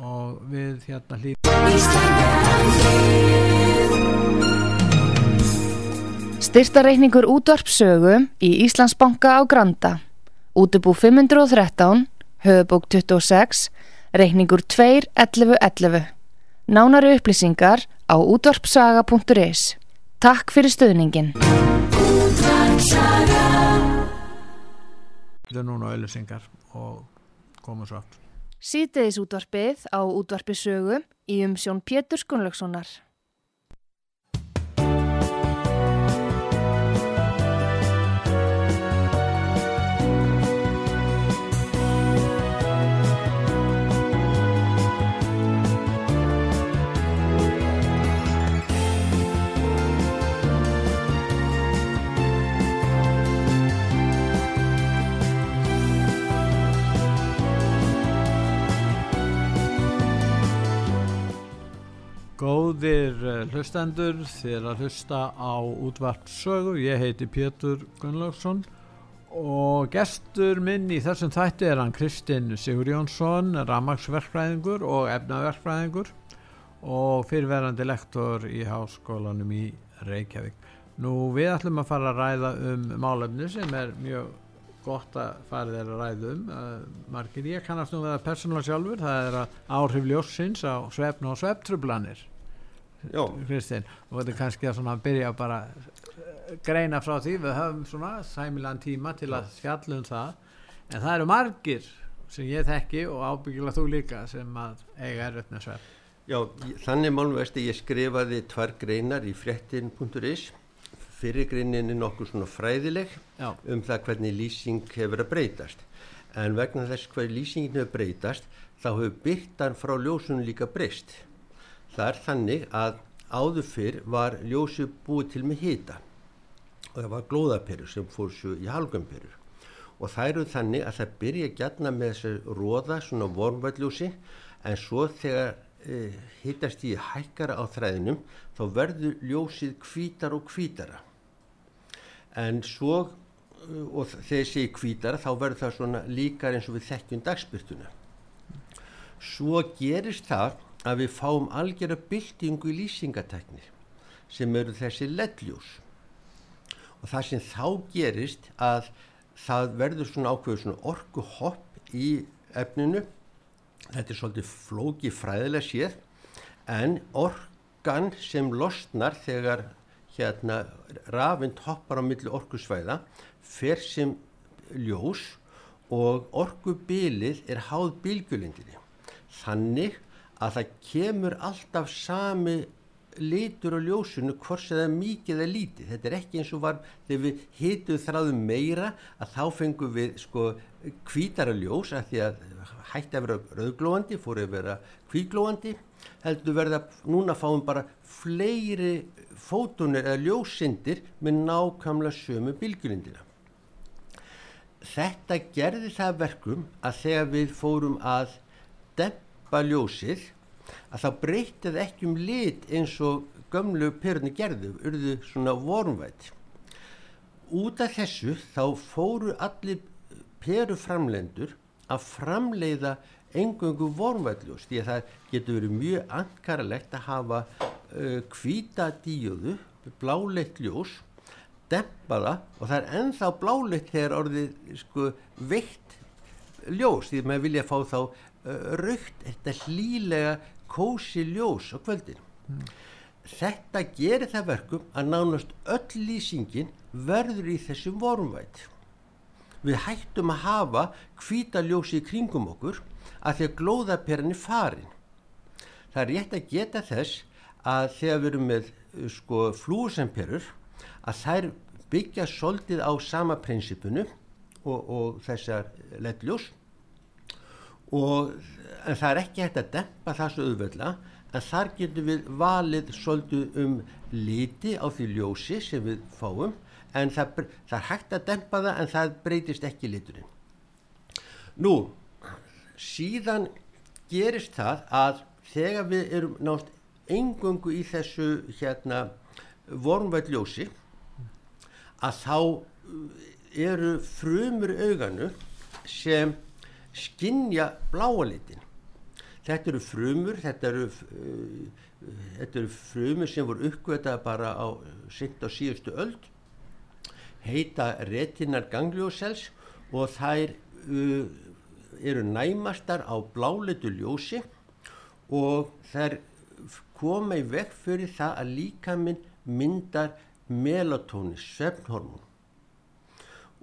og við hérna hlýðum Styrtareikningur útvarpsögu í Íslandsbanka á Granda. Útubú 513, höfubók 26, reikningur 2.11.11. Nánari upplýsingar á útvarpsaga.is. Takk fyrir stöðningin. Þetta er núna auðlýsingar og komum svo aftur. Sýteðis útvarpið á útvarpisögu í umsjón Pétur Skunlökssonar. Góðir eh, hlustendur, þér að hlusta á útvart sögu, ég heiti Pétur Gunnlaugsson og gestur minn í þessum þætti er hann Kristinn Sigur Jónsson, ramagsverkfræðingur og efnaverkfræðingur og fyrirverandi lektor í háskólanum í Reykjavík. Nú við ætlum að fara að ræða um málefni sem er mjög gott að fara þeirra að ræða um uh, margir. Ég kannast nú að persónulega sjálfur það er að áhrif ljósins á svefn og svefntrublanir Kristinn og þetta er kannski að svona byrja bara greina frá því. Við höfum svona sæmilan tíma til að fjalla um það. En það eru margir sem ég þekki og ábyggilega þú líka sem að eiga erfitt með svefn. Já, þannig að ég skrifaði tvær greinar í frettin.is fyrirgreinin er nokkur svona fræðileg Já. um það hvernig lýsing hefur að breytast. En vegna þess hvernig lýsingin hefur breytast þá hefur byrtan frá ljósunum líka breyst. Það er þannig að áður fyrr var ljósu búið til með hita og það var glóðaperur sem fór svo í halgumperur og það eru þannig að það byrja gætna með þessu róða svona vormvalljósi en svo þegar e, hittast í hækkara á þræðinum þá verður ljósið kvítar og kvítara en svo og þegar sé kvítara þá verður það svona líkar eins og við þekkjum dagspyrtuna svo gerist það að við fáum algjörða byltingu í lýsingatekni sem eru þessi ledljós. Og það sem þá gerist að það verður svona ákveður svona orgu hopp í efninu. Þetta er svolítið flóki fræðilega séð en organ sem losnar þegar hérna rafind hoppar á milli orkusvæða fer sem ljós og orkubilið er háð bílgjulindinni þannig að það kemur alltaf sami litur og ljósunu hvort sem það er mikið eða lítið. Þetta er ekki eins og var þegar við hitum þráðum meira að þá fengum við sko kvítara ljós að því að hætti að vera rauglóandi fóru að vera kvíglóandi heldur verða núna fáum bara fleiri fótunir eða ljósindir með nákvæmlega sömu bylgjulindina þetta gerði það verkum að þegar við fórum að dempa ljósið að það breytið ekki um lit eins og gömlu perunni gerðu, urðu svona vormvætt. Út af þessu þá fóru allir peruframlendur að framleiða engöngu vormvættljós því að það getur verið mjög ankaralegt að hafa uh, hvita díuðu, bláleitt ljós, dempa það og það er ennþá bláleitt þegar orðið sko veitt ljós því að maður vilja fá þá uh, raukt, þetta hlýlega kósi ljós á kvöldin mm. þetta gerir það verkum að nánast öll lýsingin verður í þessum vorumvætt við hættum að hafa kvítaljósi í kringum okkur að því að glóðaperan er farin það er rétt að geta þess að þegar við erum með sko flúsemperur að þær byggja soldið á sama prinsipunu og, og þessar leddljós og það er ekki hægt að dempa það svo auðvöldla en þar getum við valið svolítið um liti á því ljósi sem við fáum en það, það er hægt að dempa það en það breytist ekki liturinn. Nú, síðan gerist það að þegar við erum nátt engöngu í þessu hérna vormvælljósi að þá eru frumur auganu sem skinja bláa litin. Þetta eru frumur þetta eru, uh, þetta eru frumur sem voru uppgötað bara á sint á síðustu öld heita retinar gangliosels og þær uh, eru næmastar á bláleitu ljósi og þær koma í vekk fyrir það að líka minn myndar melatóni, svefnhormón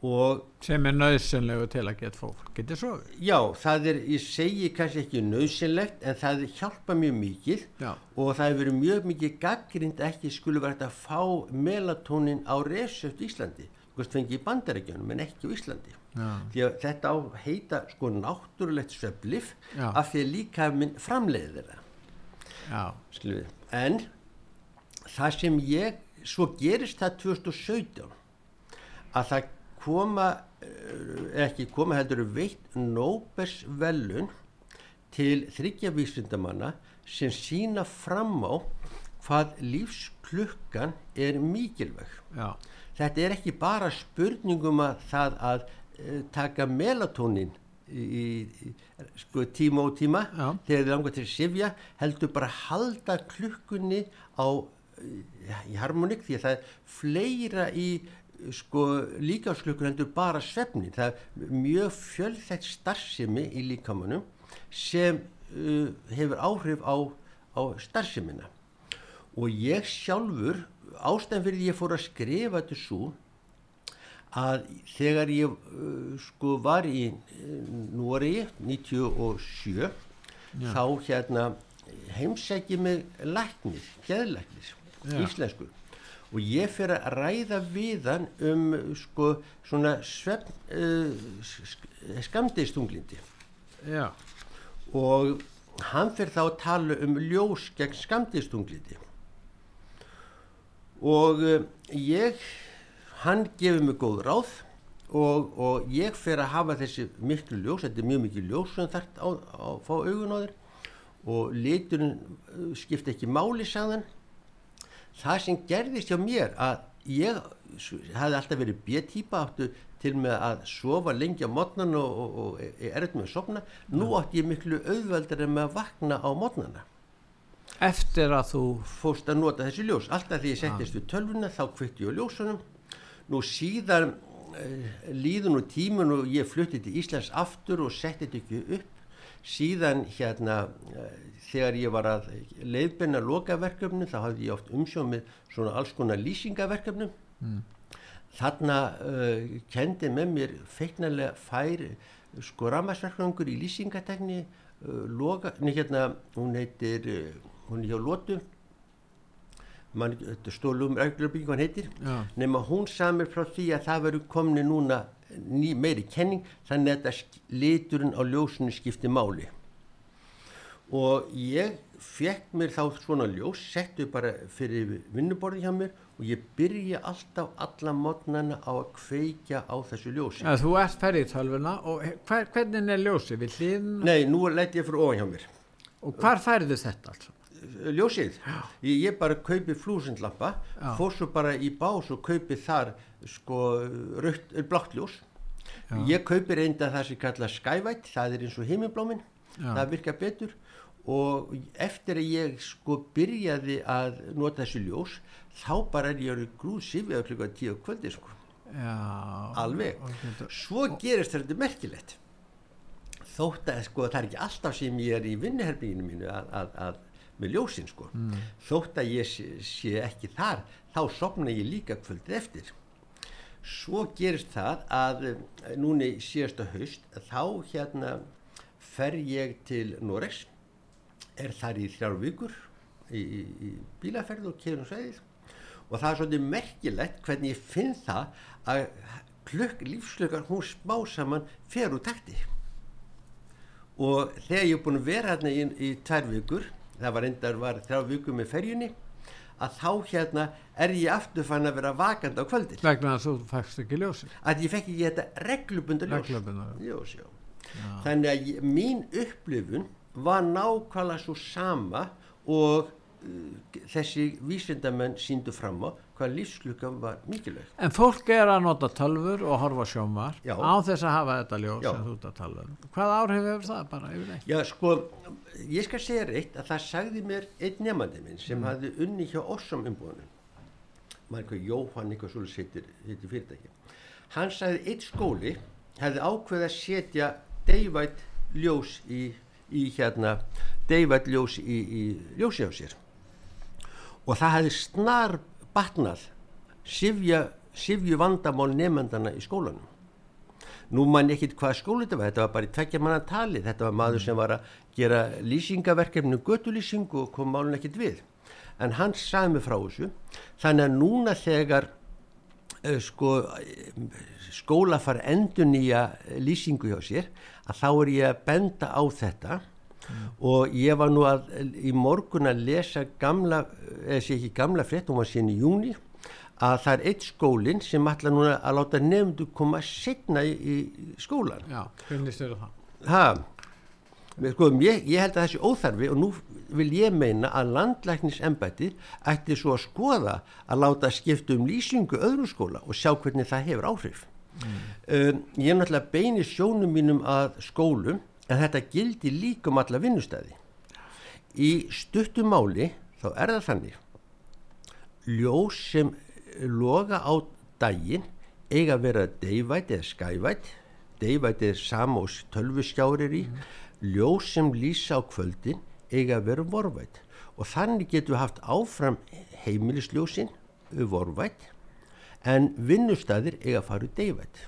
og sem er nöðsynlegu til að geta fólk getið svo já, það er, ég segi kannski ekki nöðsynlegt en það hjálpa mjög mikið já. og það hefur verið mjög mikið gaggrind ekki skulle verið að fá melatónin á resöft Íslandi hvort fengi í bandarækjunum en ekki á Íslandi. Því að þetta á heita sko náttúrulegt söflif af því að líka minn framleiðir það en það sem ég svo gerist það 2017 að það koma eh, ekki koma heldur veitt Nóbers velun til þryggja vísindamanna sem sína fram á hvað lífsklukkan er mikilvæg. Já. þetta er ekki bara spurningum að það að taka melatónin í, í sko, tíma og tíma Já. þegar þið langar til að sifja heldur bara halda klukkunni á í harmonik því að það er fleira í sko líkásklukkur heldur bara svefnin það er mjög fjölþægt starfsemi í líkamanum sem uh, hefur áhrif á, á starfsemina og ég sjálfur ástæðan fyrir því ég fór að skrifa þetta svo að þegar ég uh, sko var í uh, Núri 97 Já. þá hérna heimsækji mig læknir, geðlæknir íslensku og ég fyrir að ræða við hann um sko svona svefn uh, skamdeistunglindi og hann fyrir þá að tala um ljós gegn skamdeistunglindi og uh, ég hann gefur mig góð ráð og, og ég fyrir að hafa þessi miklu ljós, þetta er mjög mikið ljós sem þarf að fá augun á þér. Og liturinn uh, skipta ekki máli sagðan það sem gerðist hjá mér að ég hafði alltaf verið B-týpa áttu til með að sofa lengi á mótnan og, og, og er eitthvað með að sopna nú átti ég miklu auðveldar með að vakna á mótnana eftir að þú fóst að nota þessi ljós. Alltaf því ég settist við tölvuna þá kveitti ég á ljósunum nú síðan uh, líðun og tímun og ég flutti til Íslands aftur og setti þetta ekki upp. Síðan hérna uh, þegar ég var að leiðbenna lokaverkefni þá hafði ég oft umsjóð með svona alls konar lýsingaverkefnum. Mm. þarna uh, kendi með mér feiknarlega fær sko ramasverkefnungur í lýsingatekni uh, loka, hérna hún heitir, hún er hjá Lótu stólum ræklarbygging hann heitir Já. nema hún samir frá því að það veru komni núna ný, meiri kenning þannig að liturinn á ljósunni skipti máli og ég fekk mér þá svona ljós, settu bara fyrir vinnuborði hjá mér og ég byrja alltaf alla mótnana á að kveikja á þessu ljósi. Ja, þú ert ferðið í tölvuna og hver, hvernig er ljósi? Nei, nú læti ég fyrir ofan hjá mér. Og hvar færðu þetta alls? Ljósið, ég, ég bara kaupi flúsindlampa, fór svo bara í bás og kaupi þar sko rautt, blátt ljós. Já. Ég kaupi reynda það sem kalla skævætt, það er eins og himminblóminn, það virkar betur. Og eftir að ég sko byrjaði að nota þessu ljós þá bara er ég að grúð sifið á klukka tíu kvöldi sko. Já, alveg, okay. svo gerist þetta merkilegt. Þótt að sko það er ekki alltaf sem ég er í vinnuherbygginu mínu að, að, að með ljósin sko. Mm. þótt að ég sé, sé ekki þar þá sopna ég líka kvöldið eftir. Svo gerist það að núni síðasta haust þá hérna fer ég til Norex er þar í þrjár vikur í, í, í bílaferð og kemur sveið og það er svolítið merkilegt hvernig ég finn það að klukk lífslökar hún smá saman fer úr takti. Og þegar ég er búin að vera hérna í, í tvær vikur það var endar var þrjár vikur með ferjunni að þá hérna er ég aftur fann að vera vakand á kvöldir vegna að þú fækst ekki ljósi. Að ég fekk ekki þetta reglubundar ljós, ljós. Þannig að ég, mín upplifun var nákvæmlega svo sama og uh, þessi vísindamenn síndu fram á hvað lífsklukkan var mikilvægt. En fólk er að nota tölfur og horfa sjómar Já. á þess að hafa þetta ljós Já. sem þú ert að tala um. Hvað áhrif hefur það bara yfir eitt? Já sko, ég skal segja reitt að það sagði mér einn nefandi minn sem mm. hafði unni hjá ossum umbúðunum maður eitthvað Jóhann eitthvað svolítið sittir fyrirtæki hann sagði eitt skóli hefði ákveð að setja deyvætt ljós í, í hérna deyvætt ljós í, í ljósi á sér og það hefði snar batnað sifju vandamál nefnandana í skólanum. Nú mann ekkit hvað skóli þetta var þetta var bara í tveggja manna tali. Þetta var maður sem var að gera lýsingaverkefni göttulýsingu og kom málun ekkit við. En hann sagði mig frá þessu þannig að núna þegar uh, sko skóla fara endur nýja lýsingu hjá sér að þá er ég að benda á þetta mm. og ég var nú að í morgun að lesa gamla, eða sé ekki gamla frétt, hún var síðan í júni að það er eitt skólinn sem ætla núna að láta nefndu koma setna í, í skólan Já, hvernig styrir það? Það, sko, ég, ég held að þessi óþarfi og nú vil ég meina að landlæknisembæti ætti svo að skoða að láta skipta um lýsingu öðru skóla og sjá hvernig það hefur áhrif. Mm. Um, ég er náttúrulega beini sjónum mínum að skólum en þetta gildi líka um alla vinnustæði. Í stuttum máli þá er það þannig ljós sem loga á daginn eiga að vera deyvætt eða skævætt deyvætt er samós tölvuskjárir í mm. ljós sem lýsa á kvöldin eiga að vera vorvætt og þannig getur við haft áfram heimilisljósin vorvætt en vinnustæðir eiga að fara úr deyvætt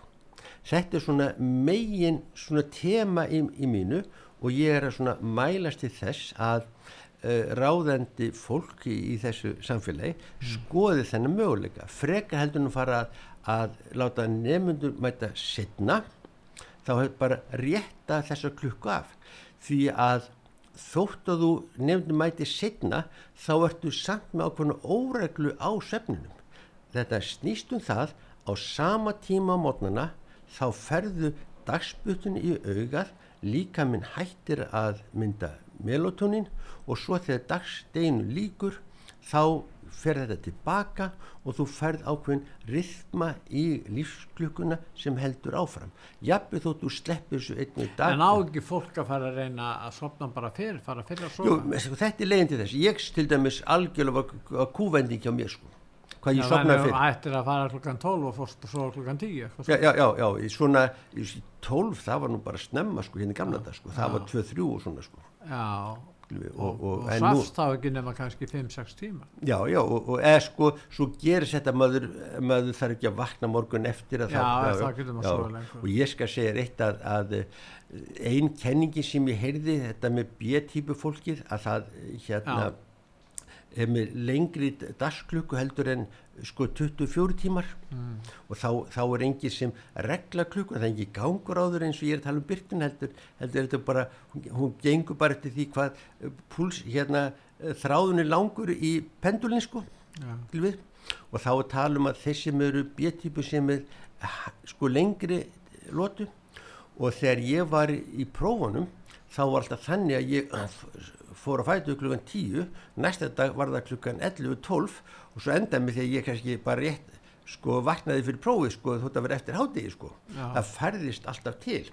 þetta er svona megin svona tema í, í mínu og ég er að svona mælast til þess að uh, ráðandi fólk í, í þessu samfélagi mm. skoði þennan möguleika. Frekar heldur nú fara að, að láta nefnundur mæta setna þá hefur bara rétta þessa klukku af. Því að þótt að þú nefnum mæti setna þá ertu samt með ákveðinu óreglu á söfninum. Þetta snýst um það á sama tíma á mótnana þá ferðu dagsbutin í augað líka minn hættir að mynda melatonin og svo þegar dagsteginu líkur þá fer þetta tilbaka og þú ferð ákveðin rithma í lífsklukkuna sem heldur áfram. Jafnveg þó þú sleppir þessu einnig dag En á ekki fólk að fara að reyna að sopna bara fyrir, fara fyrir að sofa? Jú, sko, þetta er leginn til þess, ég til dæmis algjörlega var kúvending hjá mér sko hvað ég sopnaði fyrir? Það ættir að fara klukkan 12 og fórst og svo klukkan 10 Já, já, já, já, í svona í 12 það var nú bara snemma sko hérna gamla dag sko, það var 2-3 og svona sko. Já og, og, og svast þá ekki nema kannski 5-6 tíma já já og, og eða sko svo gerist þetta maður, maður þarf ekki að vakna morgun eftir já, það, já, það getur maður svo lengur. og ég skal segja reitt að, að einn kenningi sem ég heyrði þetta með B-típu fólkið að það hérna já með lengri dagsklukku heldur en sko 24 tímar mm. og þá, þá er engi sem regla klukku, það er engi gangur á þur eins og ég er að tala um byrtin heldur heldur þetta bara, hún, hún gengur bara eftir því hvað eh, púls hérna eh, þráðunni langur í pendulin sko ja. og þá er tala um að þessi möru bjötypu sem er sko lengri lótu og þegar ég var í prófunum þá var alltaf þannig að ég fór að fætu klukkan 10 næsta dag var það klukkan 11.12 og svo endaði mig þegar ég kannski bara rétt sko vaknaði fyrir prófið sko þótt að vera eftir hádegi sko. Já. það færðist alltaf til.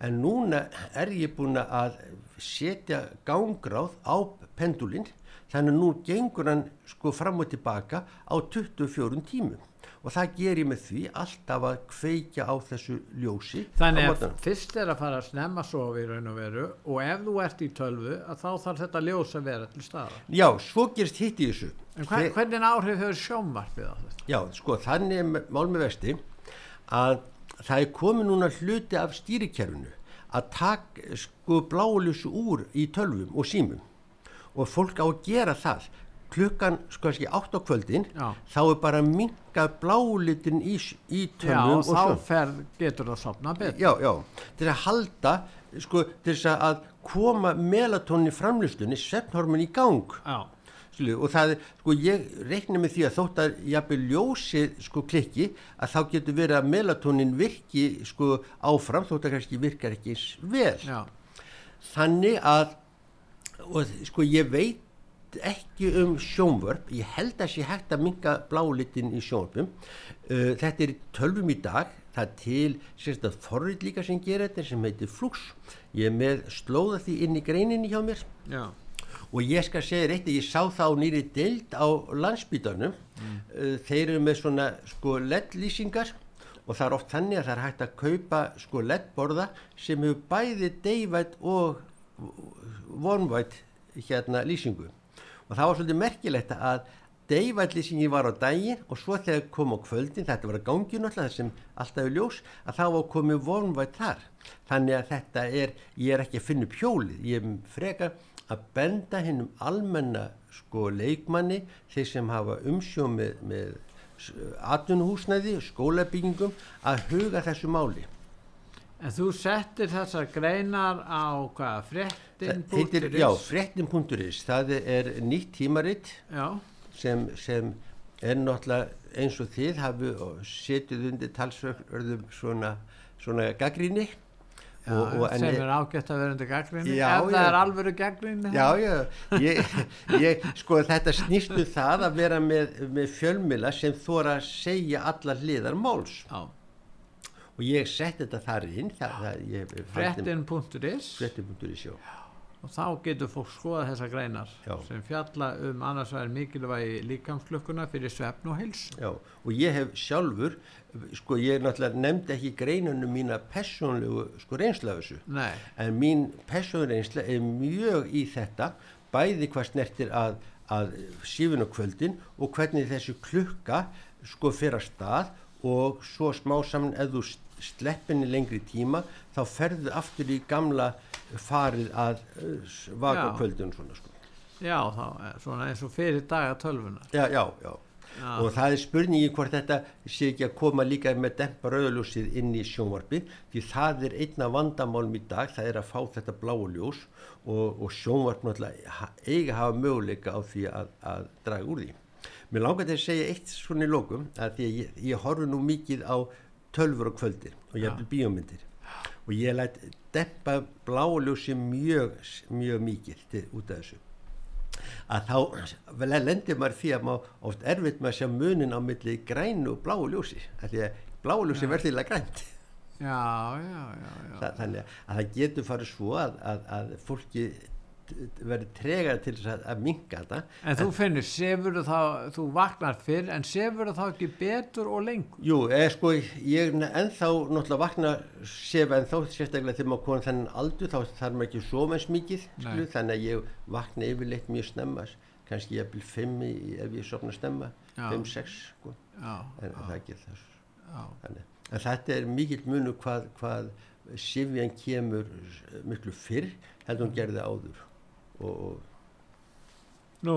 En núna er ég búin að setja gangráð á pendulinn þannig að nú gengur hann sko fram og tilbaka á 24 tímum og það ger ég með því alltaf að kveikja á þessu ljósi þannig að fyrst er að fara að snemma sofi í raun og veru og ef þú ert í tölvu að þá þarf þetta ljós að vera til staða já, svo gerst hitt í þessu. En hvern, hvernig áhrif hefur sjómarfið á þetta? já, sko, þannig mál með vesti að það er komið núna hluti af stýrikerfinu að taka sko blálusu úr í tölvum og símum. Og fólk á að gera það klukkan sko ekki átt á kvöldin já. þá er bara minga blálitin í, í tölvum já, og þá fer, getur það sopna betur. Já, já, til að halda sko, til að koma melatonin framlustunni, svefnhormin í gang. Já. Og það sko ég reikna með því að þótt að jafnveg ljósið sko klikki að þá getur verið að melatonin virki sko áfram þótt að kannski virkar ekki vel. Já. þannig að og sko ég veit ekki um sjónvörp. Ég held að sé hægt að minga blálitin í sjónvörpum. Uh, þetta er tölvum í dag. Það til sérstaklega forrið líka sem gerir þetta sem heitir flux. Ég er með slóða því inn í greininni hjá mér. Já. og ég skal segja þér eitt að ég sá það á nýri deild á landsbytarnum mm. þeir eru með svona sko LED-lýsingar. Og það er oft þannig að það er hægt að kaupa sko LED-borða sem hefur bæði deyvætt og vonvætt hérna lýsingu og það var svolítið merkilegt að deyvætlýsingi var á daginn og svo þegar kom á kvöldin, þetta var að gangi náttúrulega þessum alltaf í ljós, að þá var komið vonvætt þar. Þannig að þetta er, ég er ekki að finna upp hjólið, ég er freka að benda hennum almenna sko leikmanni, þeir sem hafa umsjóð með, atvinnuhúsnæði, skólabyggingum, að huga þessu máli. En þú settir þessar greinar á hvað, frettin.is? Já, frettin.is, það er nýtt tímaritt. Já sem, sem er náttúrulega eins og þið hafu setið undir talsvörðum svona, svona gaggríni Já, og, og sem er ágætt að vera undir gaggrinni ef það er alvöru gaggrinni já, já, ég, ég, sko þetta snýstu um það að vera með, með fjölmila sem þóra að segja alla hliðar máls já. Og ég sett þetta þar inn frettin.is frettin.is, já. Og þá getur fólk skoða þessar greinar Já. sem fjalla um annars væri mikilvægi líkamslukkuna fyrir svefn og hils Já, og ég hef sjálfur sko ég náttúrulega nefndi ekki greinunum mína personlegu sko reynslafessu en mín personlegu reynsla er mjög í þetta bæði hvað snertir að, að sífun og kvöldin og hvernig þessu klukka sko fyrir að stað og svo smá saman eða þú sleppinni lengri tíma þá ferðu aftur í gamla farið að uh, vaka kvöldun svona sko. Já, þá, eh, svona eins og fyrir daga tölvuna. Já, já, já, já. Og það er spurningi hvort þetta sé ekki að koma líka með dempa rauðljósið inn í sjónvarpi því það er einna vandamálum í dag, það er að fá þetta bláu ljós og, og sjónvarp náttúrulega eiga hafa möguleika á því að, að draga úr því. Mér langar til að segja eitt svona í lókum að því að ég, ég horfu nú mikið á tölfur og kvöldir og ég hef bíómyndir. Og ég lætt deppa bláljósi mjög, mjög mikið út af þessu. Að þá lendir maður því að maður oft erfitt með að sjá munin á milli grænu og bláljósi því að bláljósi verður grænt. Já, já, já, já. Þa, þannig að það getur farið svo að, að, að fólki verið tregar til að, að minga þetta. En þú finnir, sefur þú þá þú vaknar fyrr, en sefur þú þá ekki betur og lengur? Jú, eða sko ég ennþá náttúrulega vakna sef ennþá, sérstaklega þegar maður konið þennan aldur, þá þarf maður ekki svo meins mikið, sklu, þannig að ég vakna yfirleitt mjög snemma, kannski ég byrj 5 ef ég sopna snemma 5-6 sko. Já, en já. það er ekki þess þannig, en þetta er mikill munu hvað, hvað sifjan kemur miklu fyrr heldur hún gerði áður og Nú,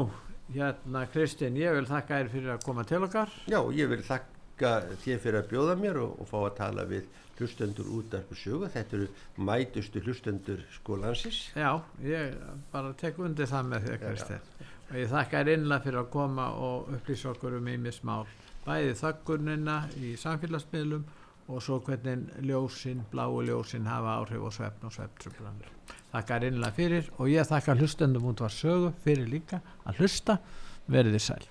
hérna Kristinn, ég vil þakka þér fyrir að koma til okkar. Já, ég vil þakka þér fyrir að bjóða mér og, og fá að tala við hlustendur út af sjögu, þetta eru mætustu hlustendur skólansins. Já, ég bara tek undir það með þér Kristinn. Og ég þakka þér innlega fyrir að koma og upplýsa okkur um ímismál bæði þakkunina í samfélagsmiðlum og svo hvernig ljósinn, bláu ljósinn hafa áhrif og svefn og svefntröflanir þakka er innlega fyrir og ég þakka hlustendum út var sögu fyrir líka að hlusta. Verið þið sæl